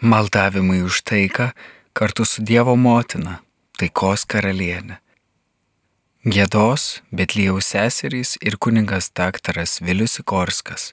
Maldavimai už taiką kartu su Dievo motina, taikos karalienė. Gėdos, Betlėjaus seserys ir kuningas daktaras Vilius Ikorskas.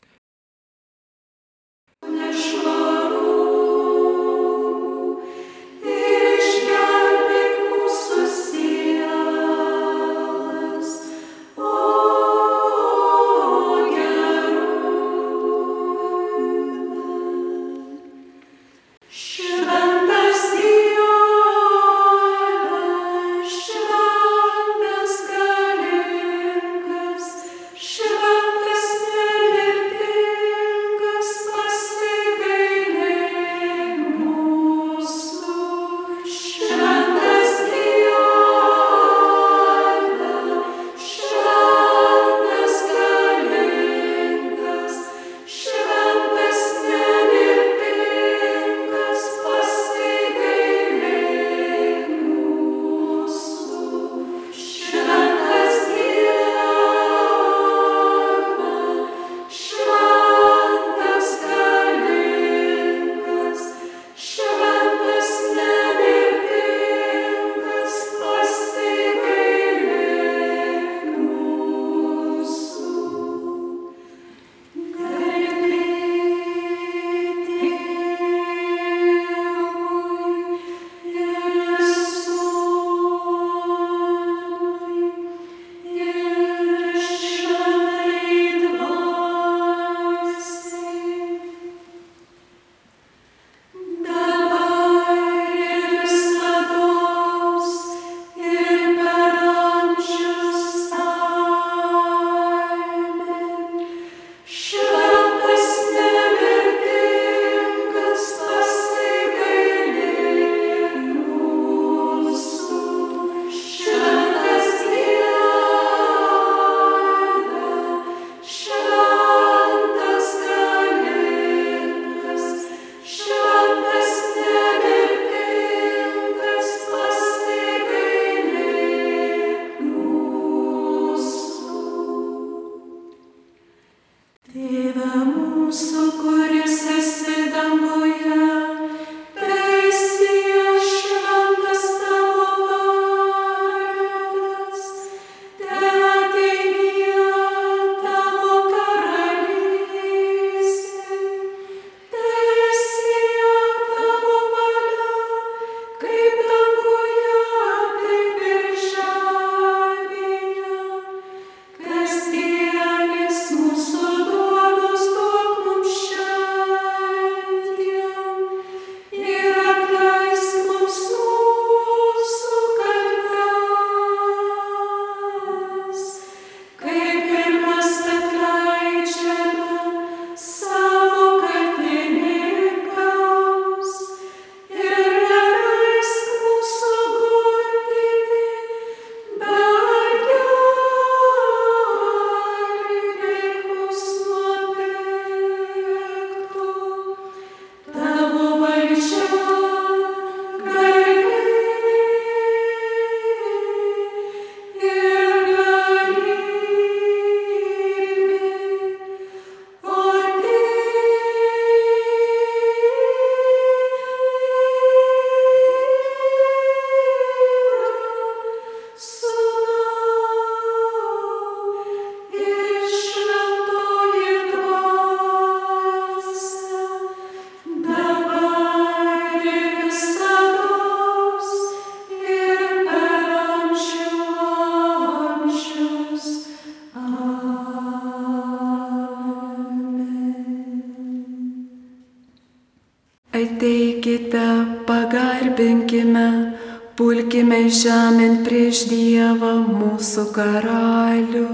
Žemėn prieš Dievą mūsų karalių.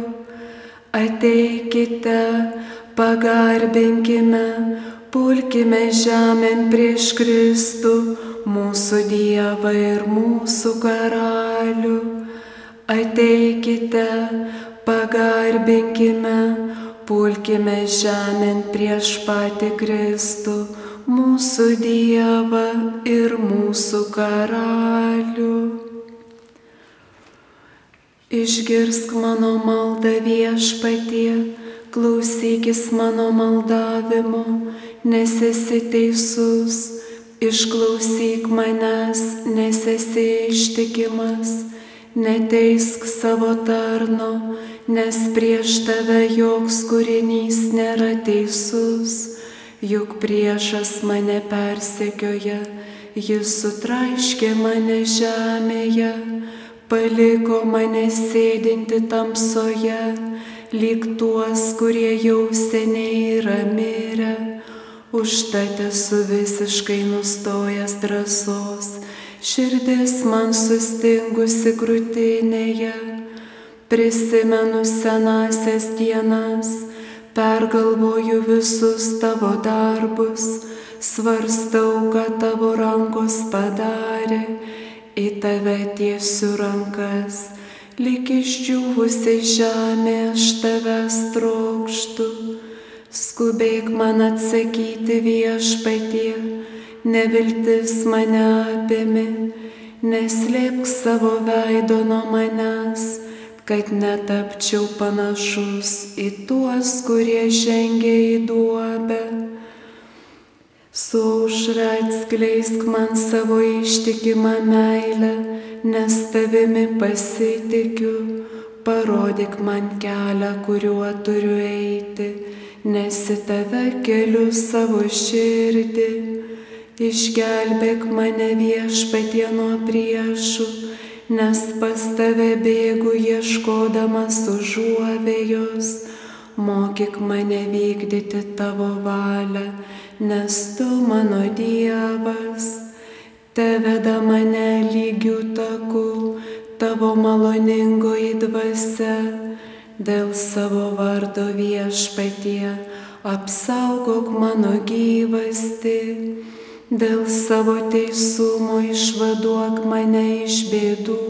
Ateikite, pagarbinkime, pulkime žemėn prieš Kristų, mūsų Dievą ir mūsų karalių. Ateikite, pagarbinkime, pulkime žemėn prieš patį Kristų mūsų Dievą ir mūsų karalių. Išgirsk mano maldą viešpatie, klausykis mano maldavimo, nes esi teisus, Išklausyk manęs, nes esi ištikimas, neteisk savo tarno, nes prieš tave joks kūrinys nėra teisus, juk priešas mane persekioja, jis sutraiškė mane žemėje paliko mane sėdinti tamsoje, lyg tuos, kurie jau seniai yra mirę. Užtat esu visiškai nustojęs drąsos, širdis man sustingusi krūtinėje. Prisimenu senasias dienas, pergalvoju visus tavo darbus, svarstau, ką tavo rankos padarė į tave tiesiu rankas, lik išdžiūvusi žemė aš tavęs trokštų. Skubėk man atsakyti viešpatie, neviltis mane apėmė, neslėpk savo veido nuo manęs, kad netapčiau panašus į tuos, kurie žengia į duobę. Saušra atskleisk man savo ištikimą meilę, nes tavimi pasitikiu, parodyk man kelią, kuriuo turiu eiti, nes į tave keliu savo širdį. Išgelbėk mane viešpatie nuo priešų, nes pas tave bėgu ieškodamas užuovėjos, mokyk mane vykdyti tavo valią nes tu mano Dievas, te veda mane lygių takų, tavo maloningoji dvasia, dėl savo vardo viešpatie, apsaugok mano gyvasti, dėl savo teisumo išvaduok mane iš bėdų,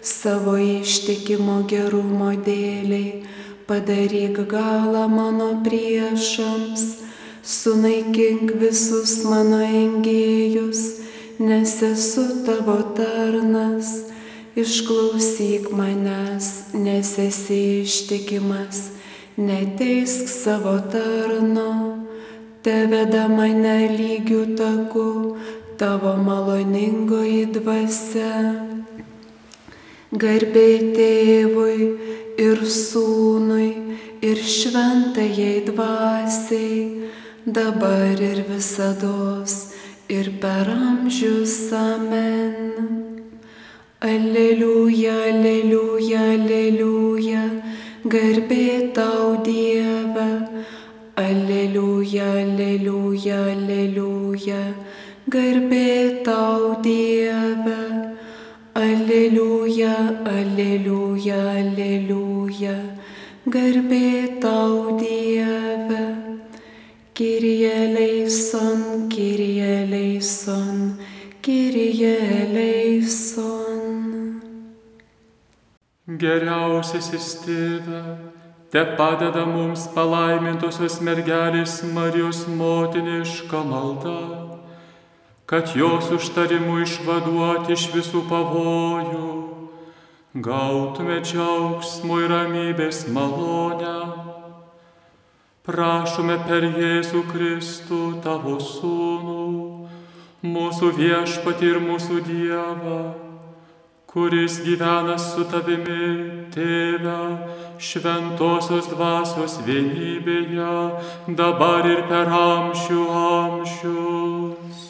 savo ištikimo gerumo dėliai, padaryk galą mano priešams sunaikink visus mano engėjus, nes esu tavo tarnas, išklausyk manęs, nes esi ištikimas, neteisk savo tarno, te veda mane lygių takų, tavo maloningoji dvasia. Garbė tėvui ir sūnui ir šventajai dvasiai dabar ir visados, ir per amžius amen. Aleliuja, aleliuja, aleliuja, garbė tau Dieve. Aleliuja, aleliuja, aleliuja, garbė tau Dieve. Aleliuja, aleliuja, aleliuja, garbė tau Dieve. Kyrie leison, Kyrie leison, Kyrie leison. Geriausiasis tėve, te padeda mums palaimintosios mergelės Marijos motiniška malda, kad jos užtarimu išvaduoti iš visų pavojų, gautume džiaugsmo ir ramybės malonę prašome per Jėzų Kristų tavo Sūnų, mūsų viešpatį ir mūsų Dievą, kuris gyvena su tavimi, tėve, šventosios dvasios vienybėje, dabar ir per amžių amžius.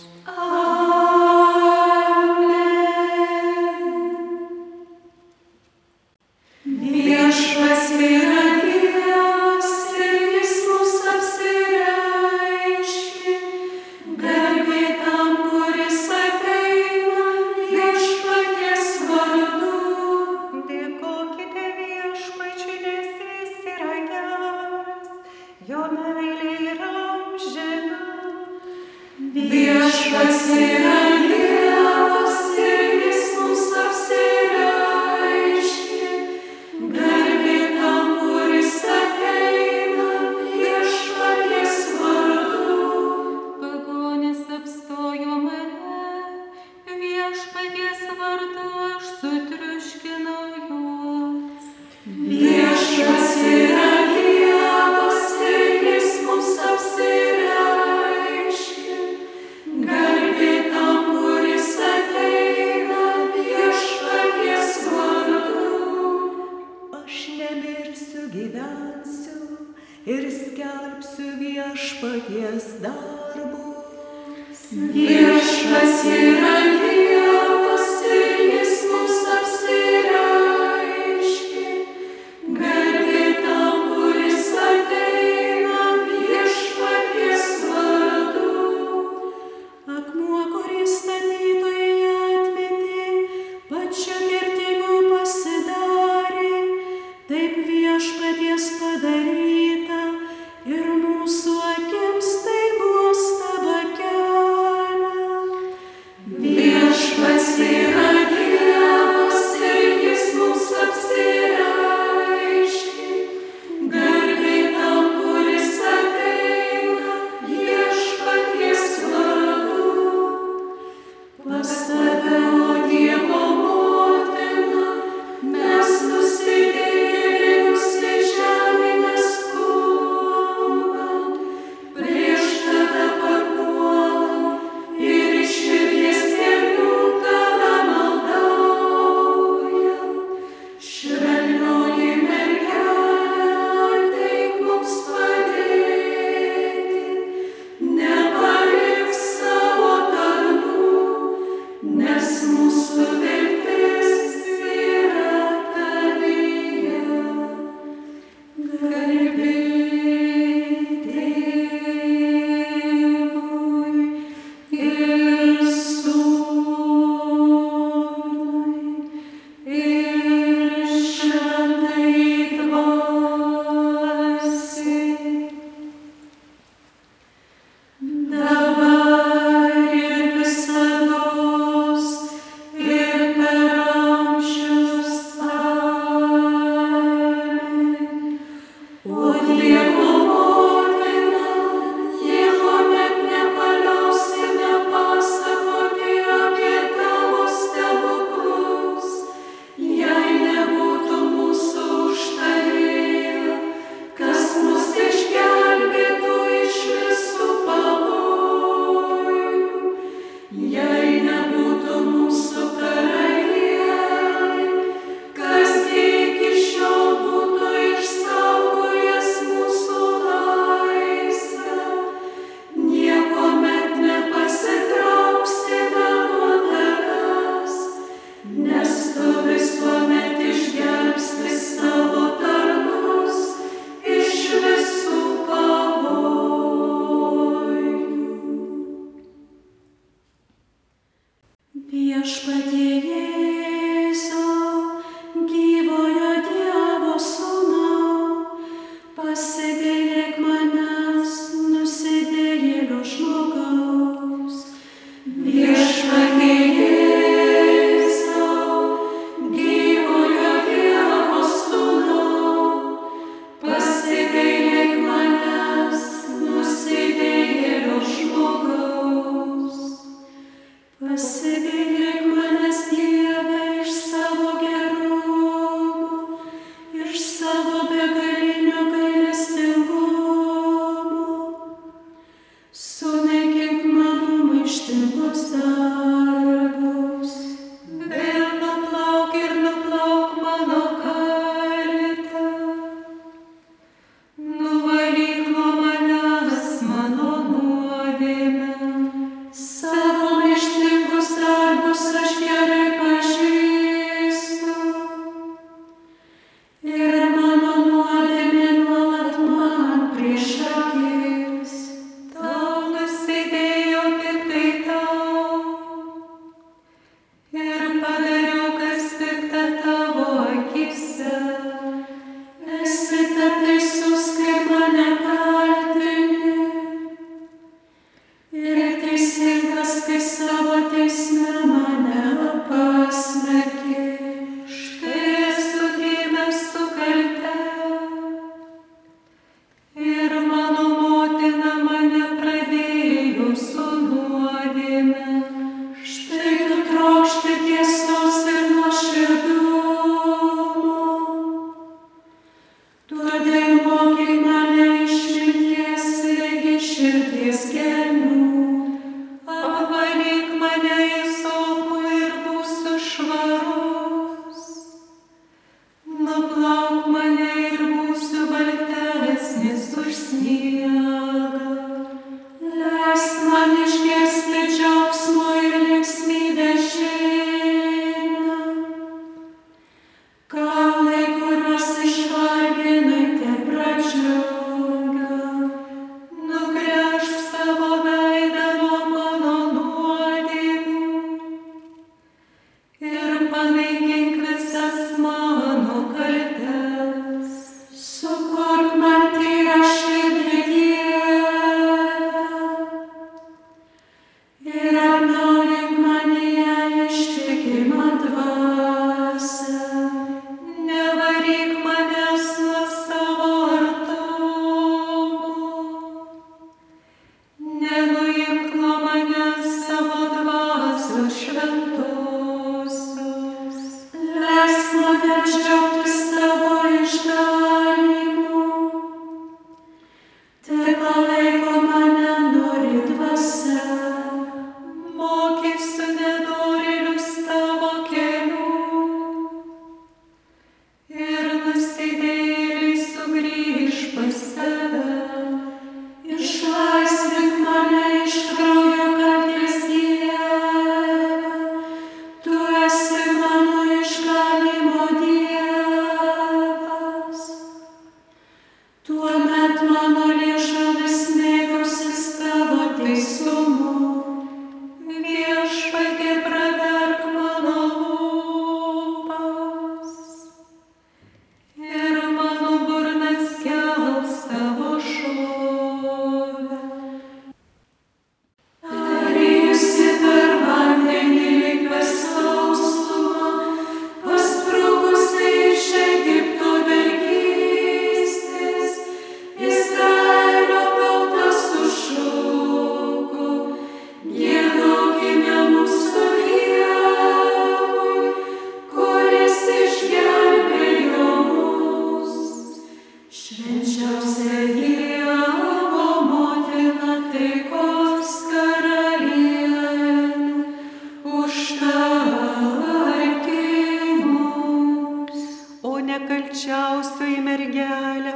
švenčiausioji mergelė,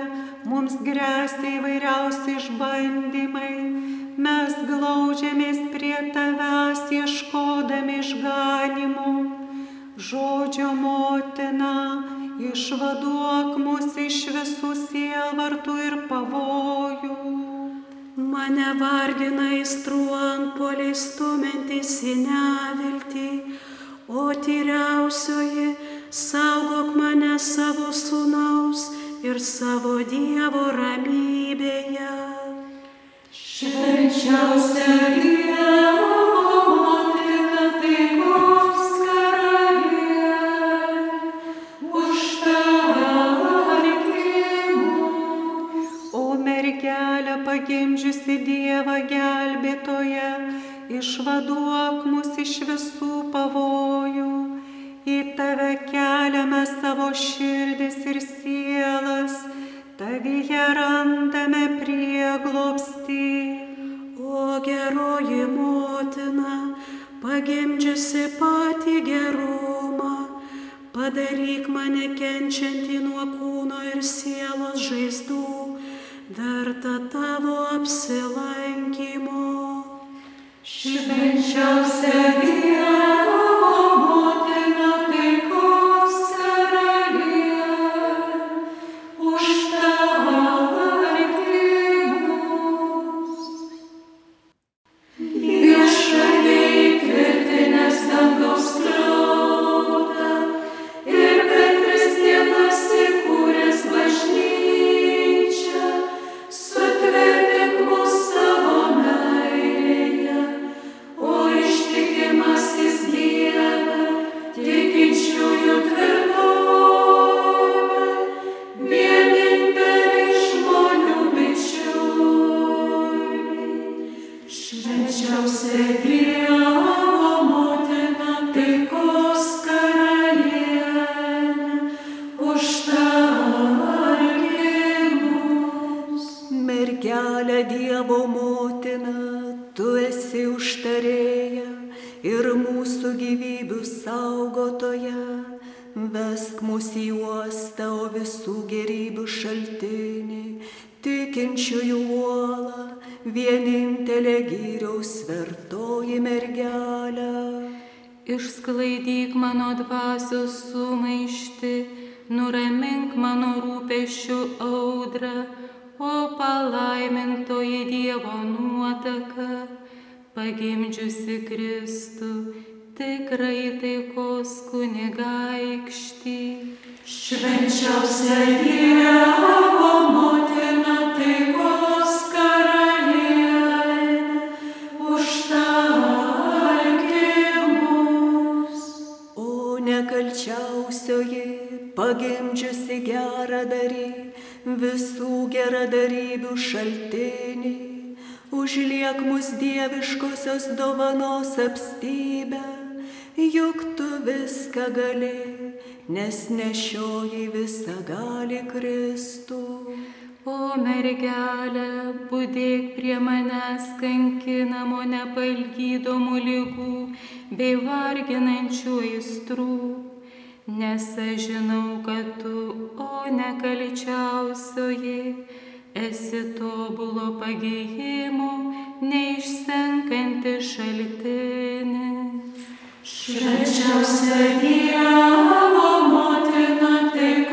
mums grėsia įvairiausi išbandymai, mes glaudžiamės prie tavęs ieškodami išganimų. Žodžio motina, išvaduok mus iš visų sielvartų ir pavojų. Mane vargina įstruant poliai stumintis į neviltį, o tyriausioji, saugok mane savo sūnaus ir savo Dievo ramybėje. Švenčiausia Dievo motina taikos karalienė, užtarkimus. O mergelė pagimdžiusi Dievą gelbėtoje, išvaduok mus iš visų pavojų. Į tave keliame savo širdis ir sielas, tavyje randame prieglopstį. O geroji motina, pagimdžiusi patį gerumą, padaryk mane kenčiantį nuo kūno ir sielos žaizdų, verta tavo apsilankimo. Švenčiausia Dievo mus dieviškosios dovanos apstybę, juk tu viską gali, nes nešioji visą gali Kristų. O mergelė, būdėk prie manęs kankinamo nepalgydomų lygų bei varginančių įstrų, nes aš žinau, kad tu, o nekalčiausioji, esi tobulo pagėjimo, neišsenkanti šaltinis. Švenčiausia Dievo motina, taikos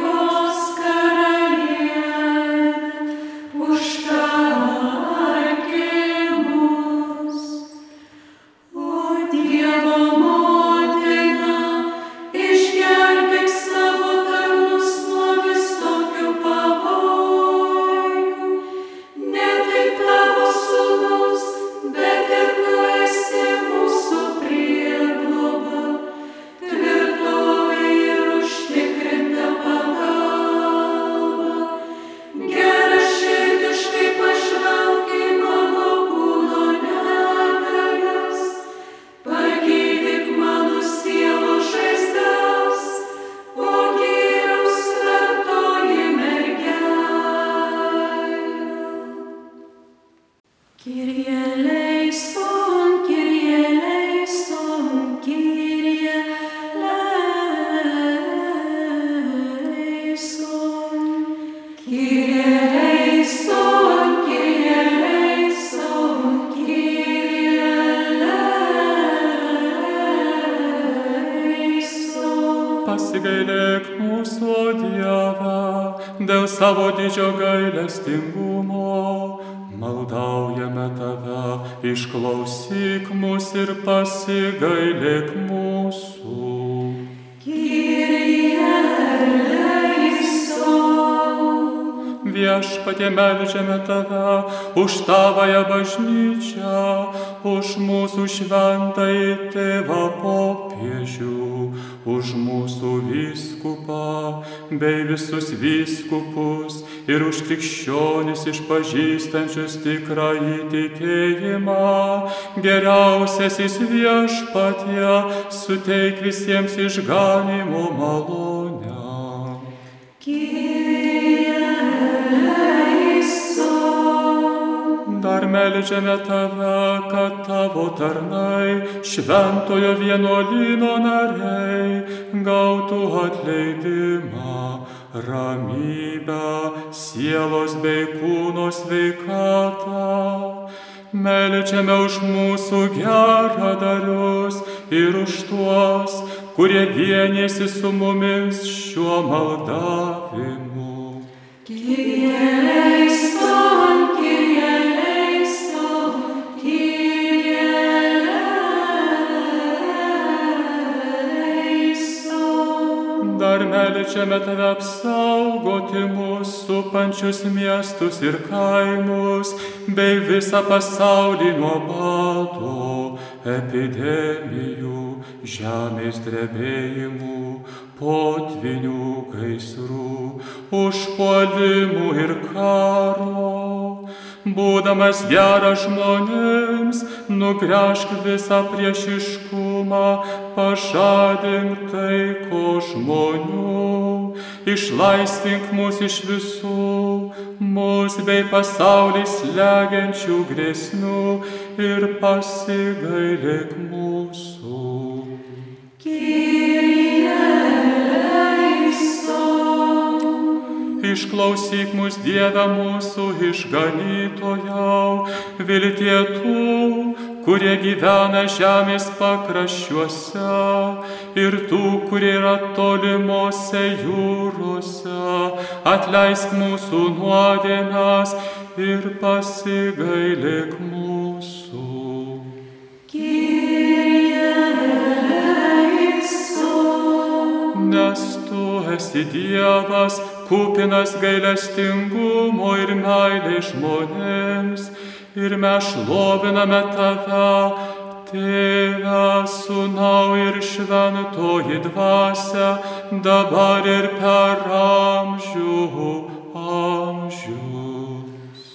pasigailėk mūsų Dievą, dėl savo didžio gailestingumo. Maldaujame tave, išklausyk mus ir pasigailėk mūsų. Viešpatie melžiame tave už tavąją bažnyčią, už mūsų šventąjį tėvą popiežių, už mūsų vyskupą bei visus vyskupus ir už krikščionis išpažįstančius tikrąjį tikėjimą. Geriausiasis viešpatie suteik visiems išganimo malonę. Dar melžiame tave, kad tavo tarnai, šventojo vienuolino nariai, gautų atleidimą, ramybę, sielos bei kūno sveikatą. Melčiame už mūsų geradarius ir už tuos, kurie vienėsi su mumis šiuo maldavimu. Dar melčiame tave apsaugoti mūsų pančius miestus ir kaimus, bei visą pasaulį nuo bado, epidemijų, žemės drebėjimų, potvinių gaisrų, užpuolimų ir karo. Būdamas geras žmonėms, nugręžk visą priešiškumą, pažadink taiko žmonių, išlaisvink mus iš visų, mus bei pasaulį slegiančių grėsmių ir pasigailėk mūsų. Išklausyk mus Dieve mūsų išganytojau, viltie tų, kurie gyvena žemės pakraščiuose ir tų, kurie yra tolimuose jūrose. Atleisk mūsų nuodėmes ir pasigailėk mūsų. Nes tu esi Dievas, kupinas gailestingumo ir meilė žmonėms, ir mes šloviname tave, Tėve, Sūnau ir Šventoji Dvasia, dabar ir per amžių amžius.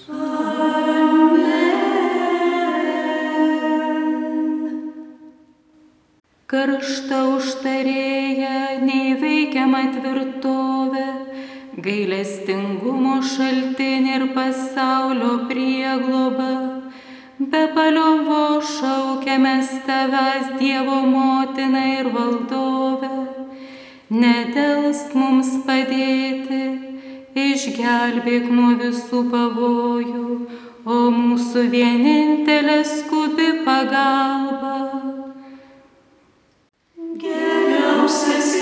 Karšta užtarėja, neįveikiama tvirtovė, gailestingumo šaltinė ir pasaulio priegloba. Be paliovo šaukiamės tavęs Dievo motina ir valdove. Nedelsk mums padėti, išgelbėk nuo visų pavojų, o mūsų vienintelė skubi pagalba. Geriausiasis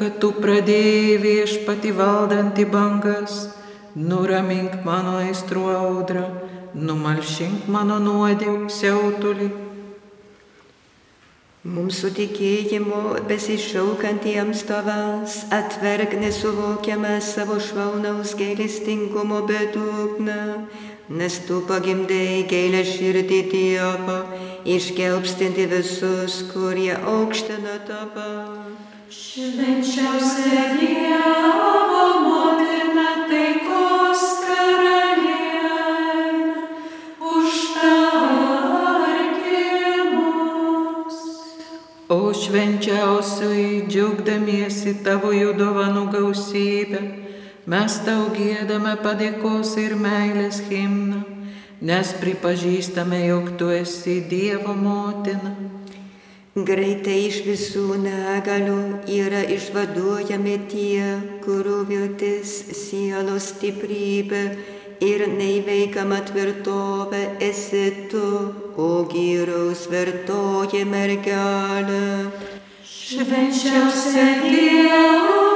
nuotaka tu pradėjai viešpati valdantį bangas, nuramink mano aistrų audrą, numalšink mano nuodėmų siautulį. Mūsų tikėjimu besišaukantiems tavęs atverk nesuvokiamą savo švaunaus gailestingumo bedugną, nes tu pagimdai gailę širdį Dievą, išgelbstinti visus, kurie aukština tave. O švenčiausiai, džiaugdamiesi tavo jų dovanų gausybę, mes tau gėdame padėkos ir meilės himną, nes pripažįstame, jog tu esi Dievo motina. Greitai iš visų negalių yra išvaduojami tie, kurių viltis sielos stiprybė ir neįveikama tvirtovė esi tu, o gyraus vertoji mergelė. Švenčiausia Dievo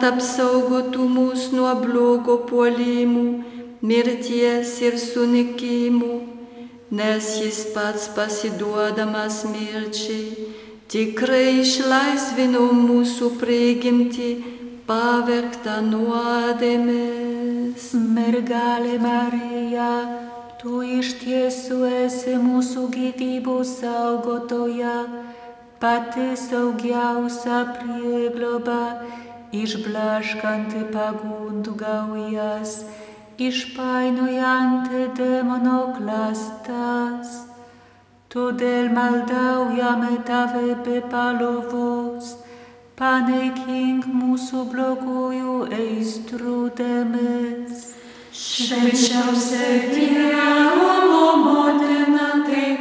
įdant apsaugotų mus nuo blogo puolimų, mirties ir sunikimų, nes jis pats pasiduodamas mirčiai tikrai išlaisvino mūsų prigimtį pavergtą nuodėmės. Mergelė Marija, tu iš tiesų esi mūsų gyvybų saugotoja, pati saugiausia priegloba, išblaškanti pagundų gaujas, išpainojanti demono klastas. Todėl maldaujame tave be palovos, panaikink mūsų blogųjų aistrų dėmes. Švenčiausia Dievo motina taikos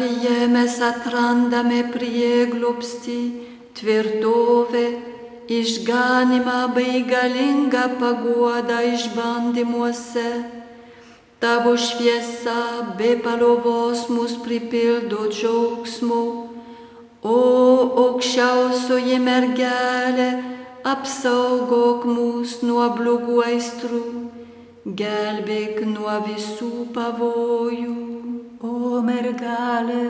Tavyje mes atrandame prieglobstį, tvirtovę, išganimą bei galingą paguodą išbandymuose. Tavo šviesa be palovos mus pripildo džiaugsmu, o aukščiausioji mergelė apsaugok mus nuo blogų aistrų, gelbėk nuo visų pavojų. O mergelė,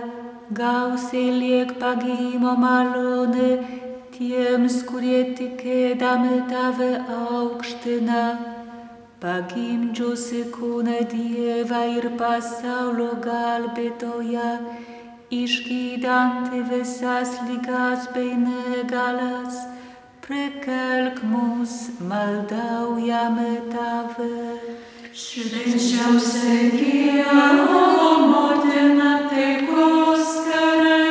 gausiai liek pagimo malonė tiems, kurie tikėdami tave aukština. Pagimdžiusi kūną Dievą ir pasaulio gelbėtoją, išgydanti visas lygas bei negalas, prikelk mus, maldaujame tave. Švenčiausia Dievo motina taikos karalienė,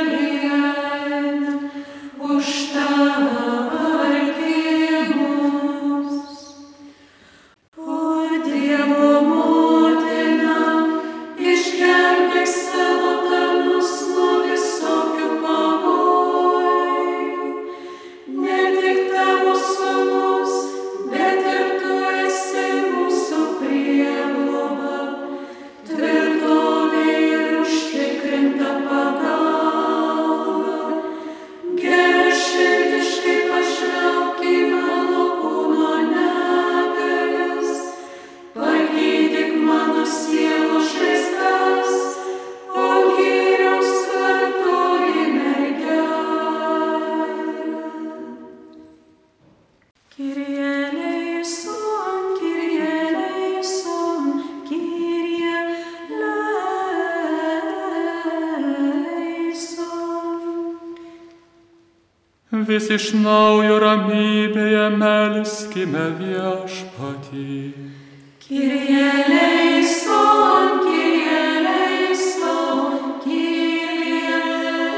Vis iš naujo ramybėje melskime viešpatį. Kyrie eleison, Kyrie eleison, Kyrie eleison.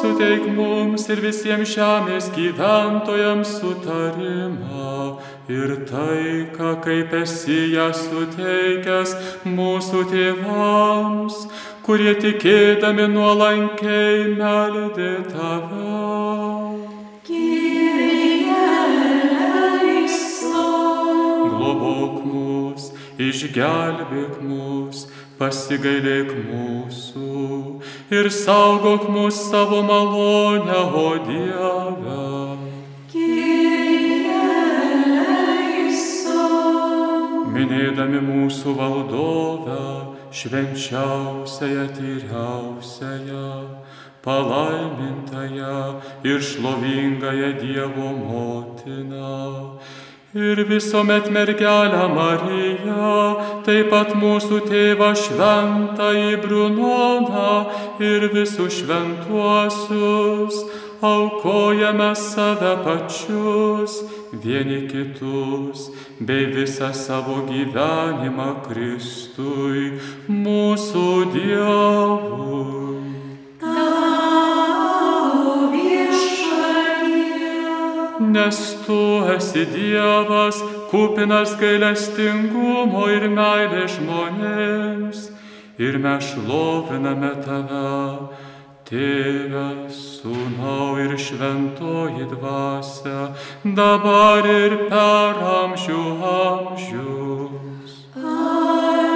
suteik mums ir visiems žemės gyventojams sutarimą ir taiką, kaip esi ją suteikęs mūsų tėvams, kurie tikėdami nuolankiai meldė tave. Globok mus, išgelbėk mus, pasigailėk mūsų ir saugok mus savo malonę, o Dieve. Minėdami mūsų valdovę, švenčiausiąją tyriausiąją, palaimintąją ir šlovingąją Dievo motiną. Ir visuomet mergelę Mariją, taip pat mūsų tėvą šventąjį Brunoną ir visus šventuosius, aukojame save pačius, vieni kitus, bei visą savo gyvenimą Kristui, mūsų Dievui. Nes tu esi Dievas, kupinas gailestingumo ir meilės žmonėms, ir mes šloviname tave, Tėve, Sūnau ir Šventoji Dvasia, dabar ir per amžių amžius. Karšta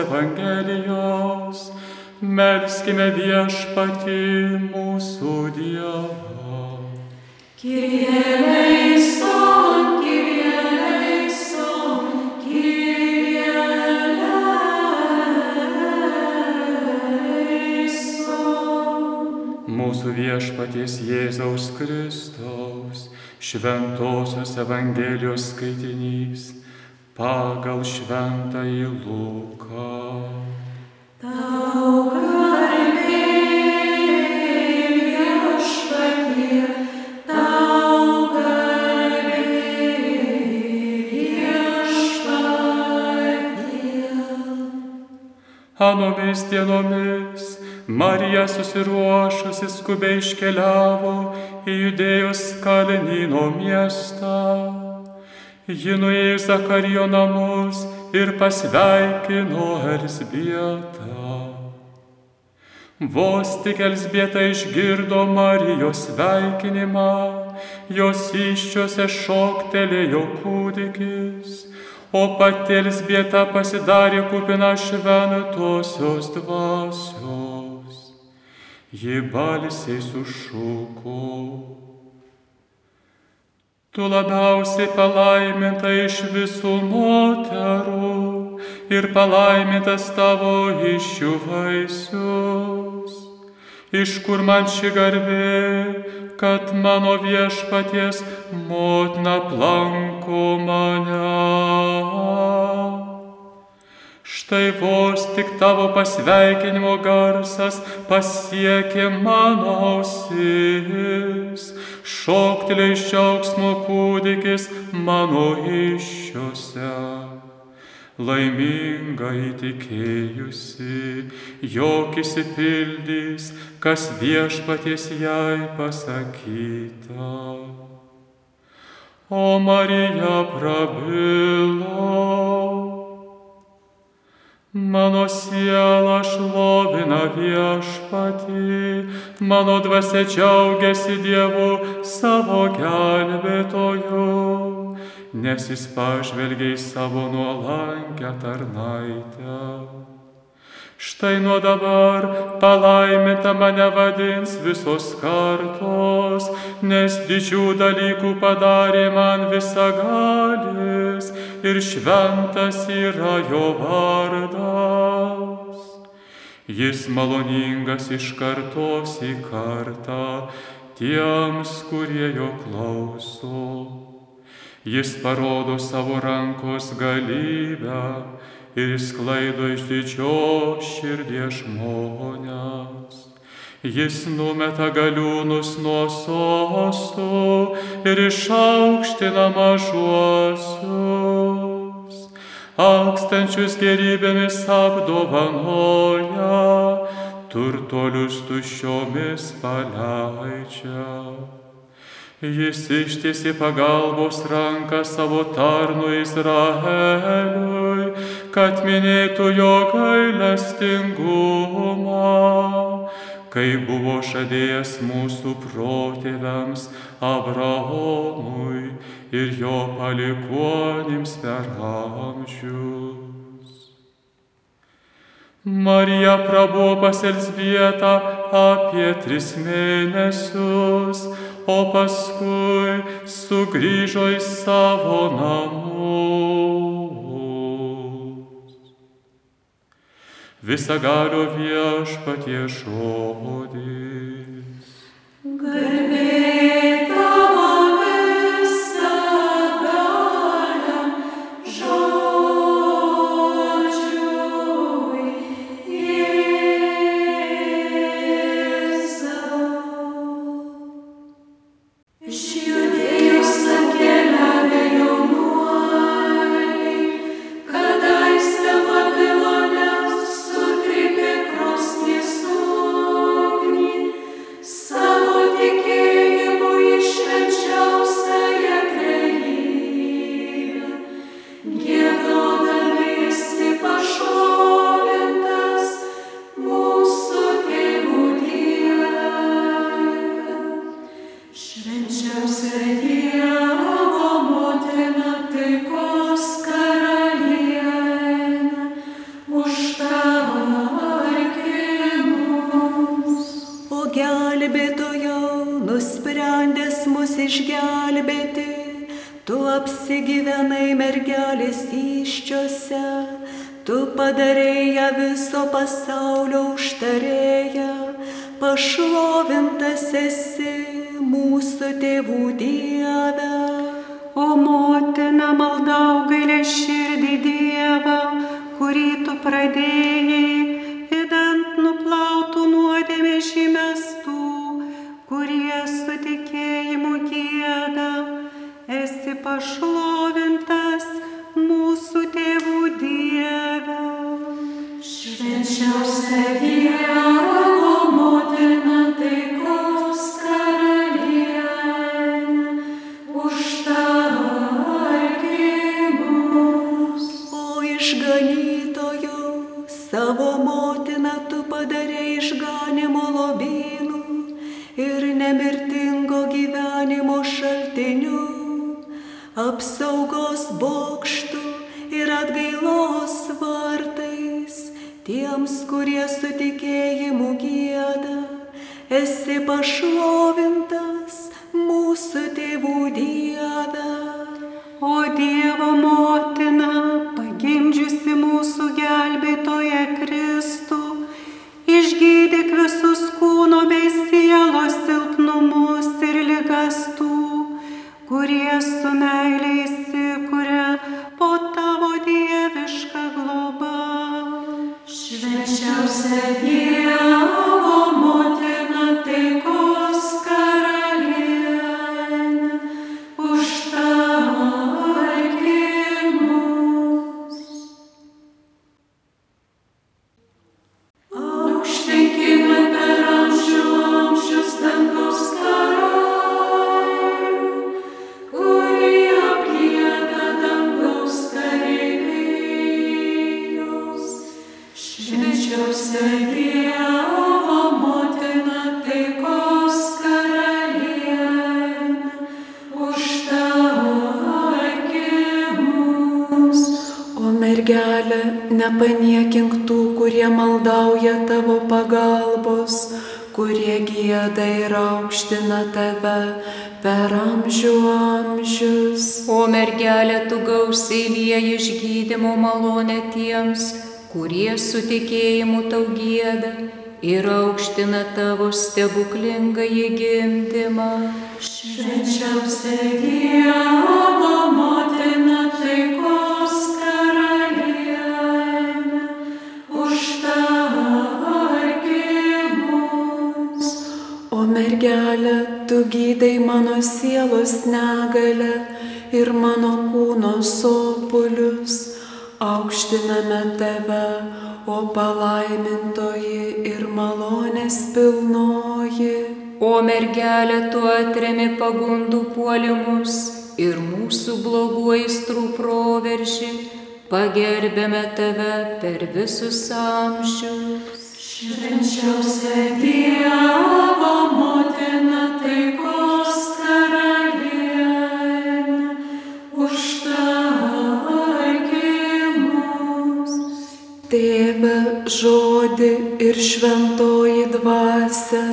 Evangelijos, melskime viešpatį mūsų Dievą. Kyrie eleison, Kyrie eleison, Kyrie eleison. Mūsų viešpaties Jėzaus Kristaus šventosios Evangelijos skaitinys pagal šventąjį Luką. Tau garbė viešpatie, tau garbė viešpatie. Anomis dienomis Marija susiruošusi skubiai iškeliavo į judėjos kalnyno miestą. Ji nuėjo į Zakarijo namus ir pasveikino Elsbietą. Vos tik Elsbieta išgirdo Marijos sveikinimą, jos iščiose šoktelėjo kūdikis, o pati Elsbieta pasidarė kupina šventosios dvasios. ji balsiai sušuko. Tu labiausiai palaiminta iš visų moterų ir palaimintas tavo iššių vaisius. Iš kur man ši garbė, kad mano viešpaties motina planko mane. Štai vos tik tavo pasveikinimo garsas pasiekė mano ausis, šoktelė iš džiaugsmo kūdikis mano iššiose. Laiminga įtikėjusi, jog įsipildys, kas viešpaties jai pasakyta. O Marija prabilo. Mano siela šlovina viešpatį, mano dvasia džiaugiasi Dievu savo gelbėtoju, nes jis pažvelgia į savo nuolankę tarnaitę. Štai nuo dabar palaiminta mane vadins visos kartos, nes didžių dalykų padarė man visagalis ir šventas yra jo vardas. Jis maloningas iš kartos į kartą tiems, kurie jo klauso. Jis parodo savo rankos galybę ir sklaido iš didžios širdies žmonės. Jis numeta galiūnus nuo sostų ir išaukština mažuosius. Akstančius gerybėmis apdovanoja, turtolius tuščiomis paleidžia. Jis ištiesi pagalbos ranką savo tarnu Izraeliui, kad minėtų jo gailestingumą, kai buvo žadėjęs mūsų protėviams Abraomui ir jo palikuonims per amžius. Marija prabuvo pas Elsbietą apie tris mėnesius, o paskui sugrįžo į savo namus. Visagalio viešpatie žodis. Garbė mergelė, nepaniekink tų, kurie maldauja tavo pagalbos, kurie gėda ir aukština tave per amžių amžius. O mergelė, tu gausiai lieji išgydymo malonę tiems, kurie su tikėjimu tau gėda ir aukština tavo stebuklingą įgimdymą. Švenčiausia Dievo motina mergelė, tu gydai mano sielos negalę ir mano kūno sopulius, aukštiname tave, o palaimintoji ir malonės pilnoji. O mergelė, tu atremi pagundų puolimus ir mūsų blogų aistrų proveržį, pagerbėme tave per visus amžius. Švenčiausia Dievo motina taikos karalienė, užtarki mus. Tėve, žodį ir šventoji dvasia,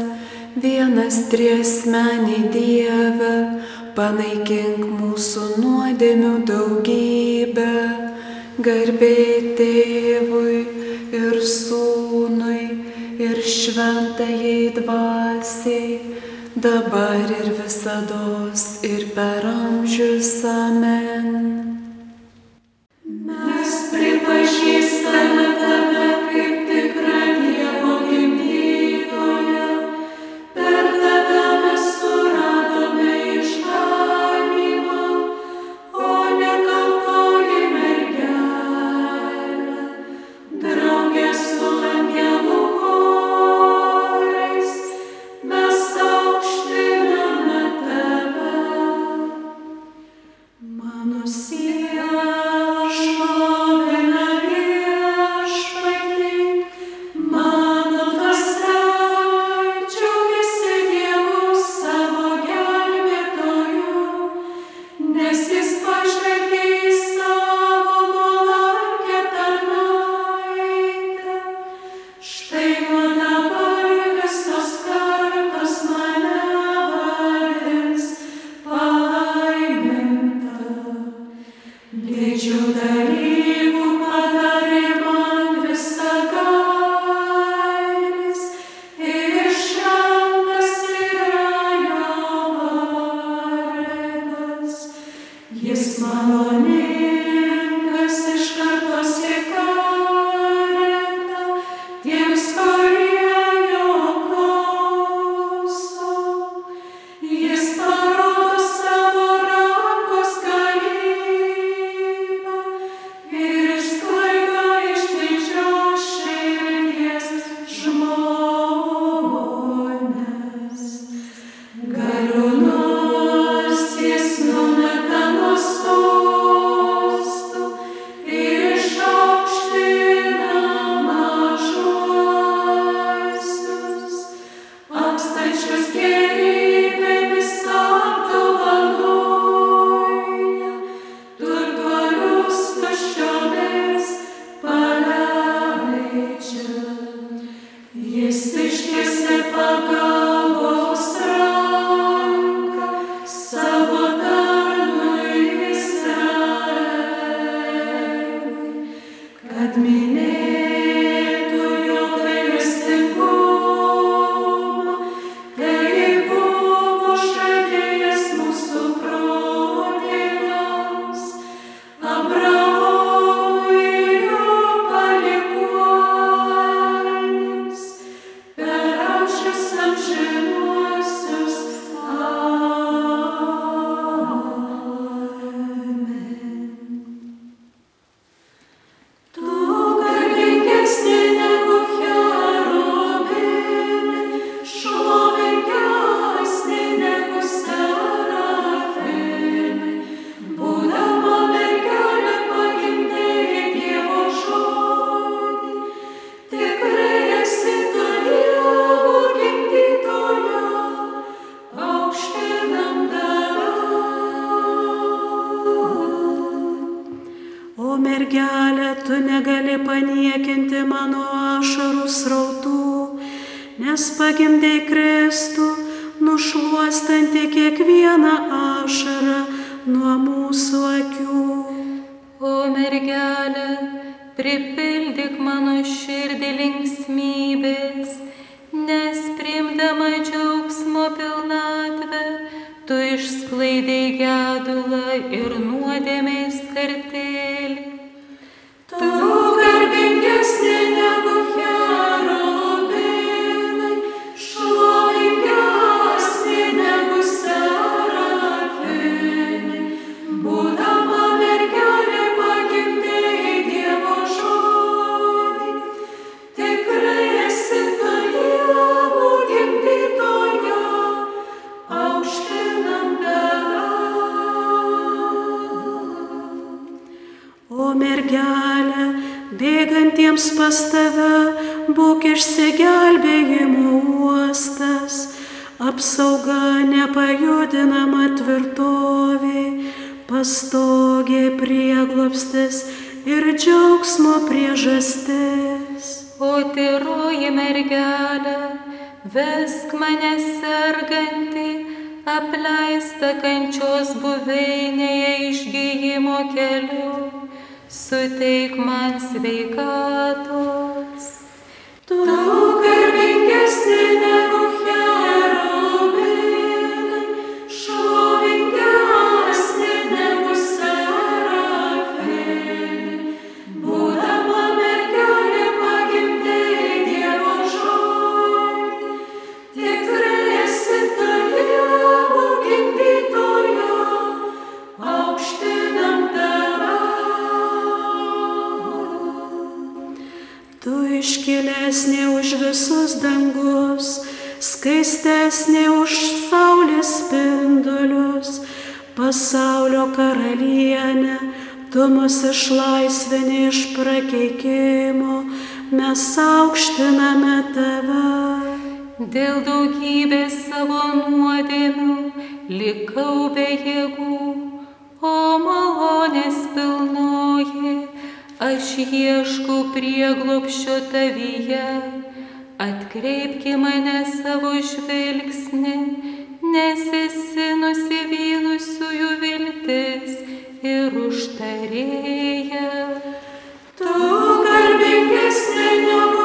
vienas triesmenį Dieve, panaikink mūsų nuodėmių daugybę, garbė tėvui ir sūnui ir šventajai dvasiai, dabar ir visada ir per amžius amen. Mergelė, pripildyk mano širdį linksmybės, nes primdama džiaugsmo pilnatvę, tu išsklaidai gedulą ir nuodėmės bėgantiems pas tave, būk išsigelbėjimo uostas, apsauga nepajudinama tvirtovė, pastogė prieglopstis ir džiaugsmo priežastis. O tyroji mergelė, vesk mane sergantį, apleista kančios buveinėje išgyjimo keliu, suteik man sveikatos. Tu garbingesnė negu iškilesnė už visus dangus, skaistesnė už saulės spindulius, pasaulio karalienė, tu mus išlaisvini iš prakeikimo, mes aukštiname tave. Dėl daugybės savo nuodėmių likau be jėgų, o malonės pilnoji, aš ieškau prieglopščio tavyje. Atkreipki mane savo žvilgsnį, nes esi nusivylusiųjų viltis ir užtarėja. Tu garbingesnė negu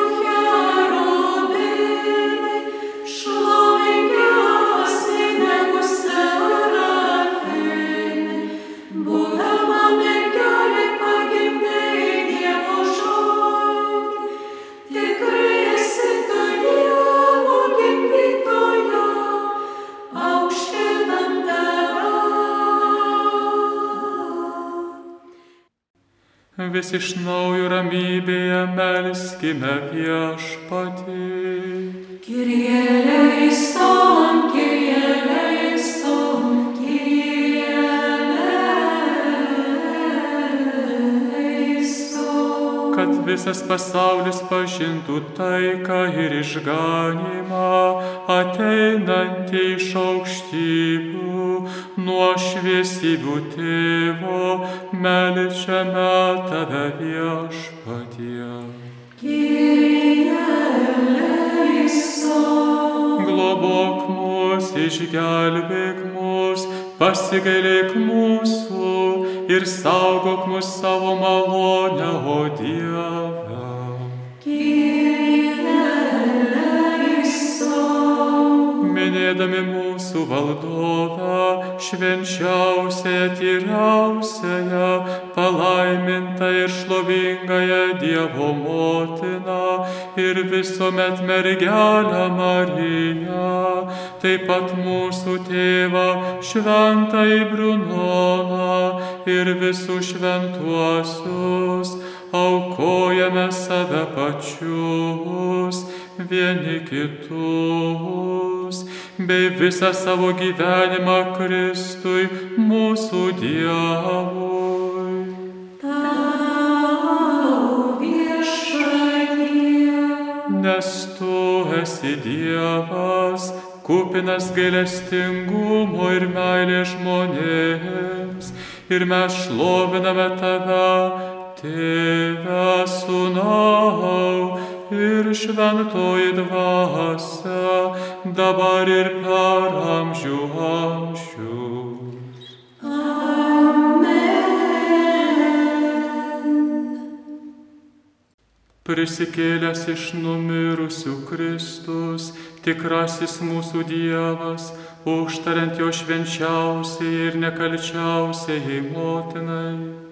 Vis iš naujo ramybėje melskime viešpatį. Kyrie eleison, Kyrie visas pasaulis pažintų taiką ir išganimą, ateinantį iš aukštybių, nuo šviesybių tėvo, melčiame tave viešpatie. Globok mus, išgelbėk mus, pasigailėk mūsų ir saugok mus savo malonę, o Dieve. Kyrie. Minėdami mūsų valdovą, švenčiausiąją, tyriausiąją, palaimintą ir šlovingąją Dievo motiną ir visuomet mergelę Mariją, taip pat mūsų tėvą šventąjį Brunoną ir visus šventuosius, aukojame save pačius vieni kitus, bei visą savo gyvenimą Kristui mūsų Dievui. Tau viešpatie. Nes tu esi Dievas, kupinas gailestingumo ir meilės žmonėms, ir mes šloviname tave, Tėve sūnau ir šventoji dvasia, dabar ir per amžių amžius. Prisikėlęs iš numirusių Kristus, tikrasis mūsų Dievas, užtariant jo švenčiausiai ir nekalčiausiai motinai,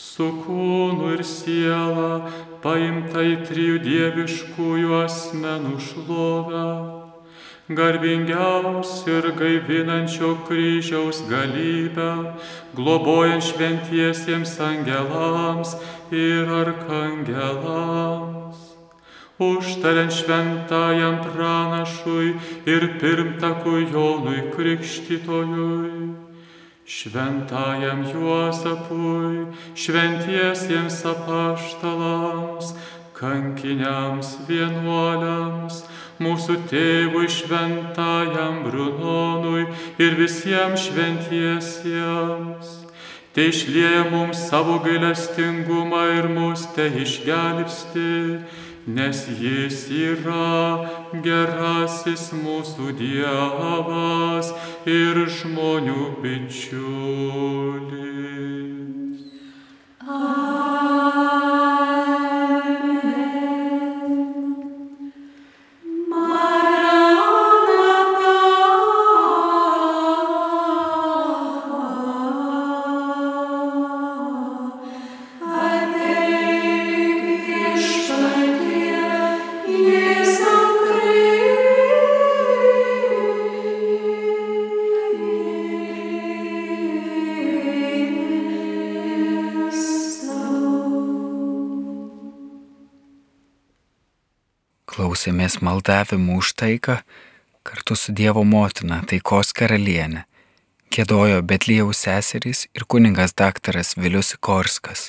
su kūnu ir siela paimta į trijų dieviškųjų asmenų šlovę, garbingiausio ir gaivinančio kryžiaus galybę, globojant šventiesiems angelams ir arkangelams, užtariant šventajam pranašui ir pirmtakui Jonui Krikštytojui, šventajam Juozapui, šventiesiems apaštalams, kankiniams vienuoliams, mūsų tėvui šventajam Brunonui ir visiems šventiesiems. Te išlieja mums savo gailestingumą ir mus te išgelbsti, nes jis yra gerasis mūsų Dievas ir žmonių bičiulis. Klausėmės maldavimų už taiką kartu su Dievo motina, taikos karalienė. Kėdojo Betlėjaus seserys ir kuningas daktaras Vilius Korskas.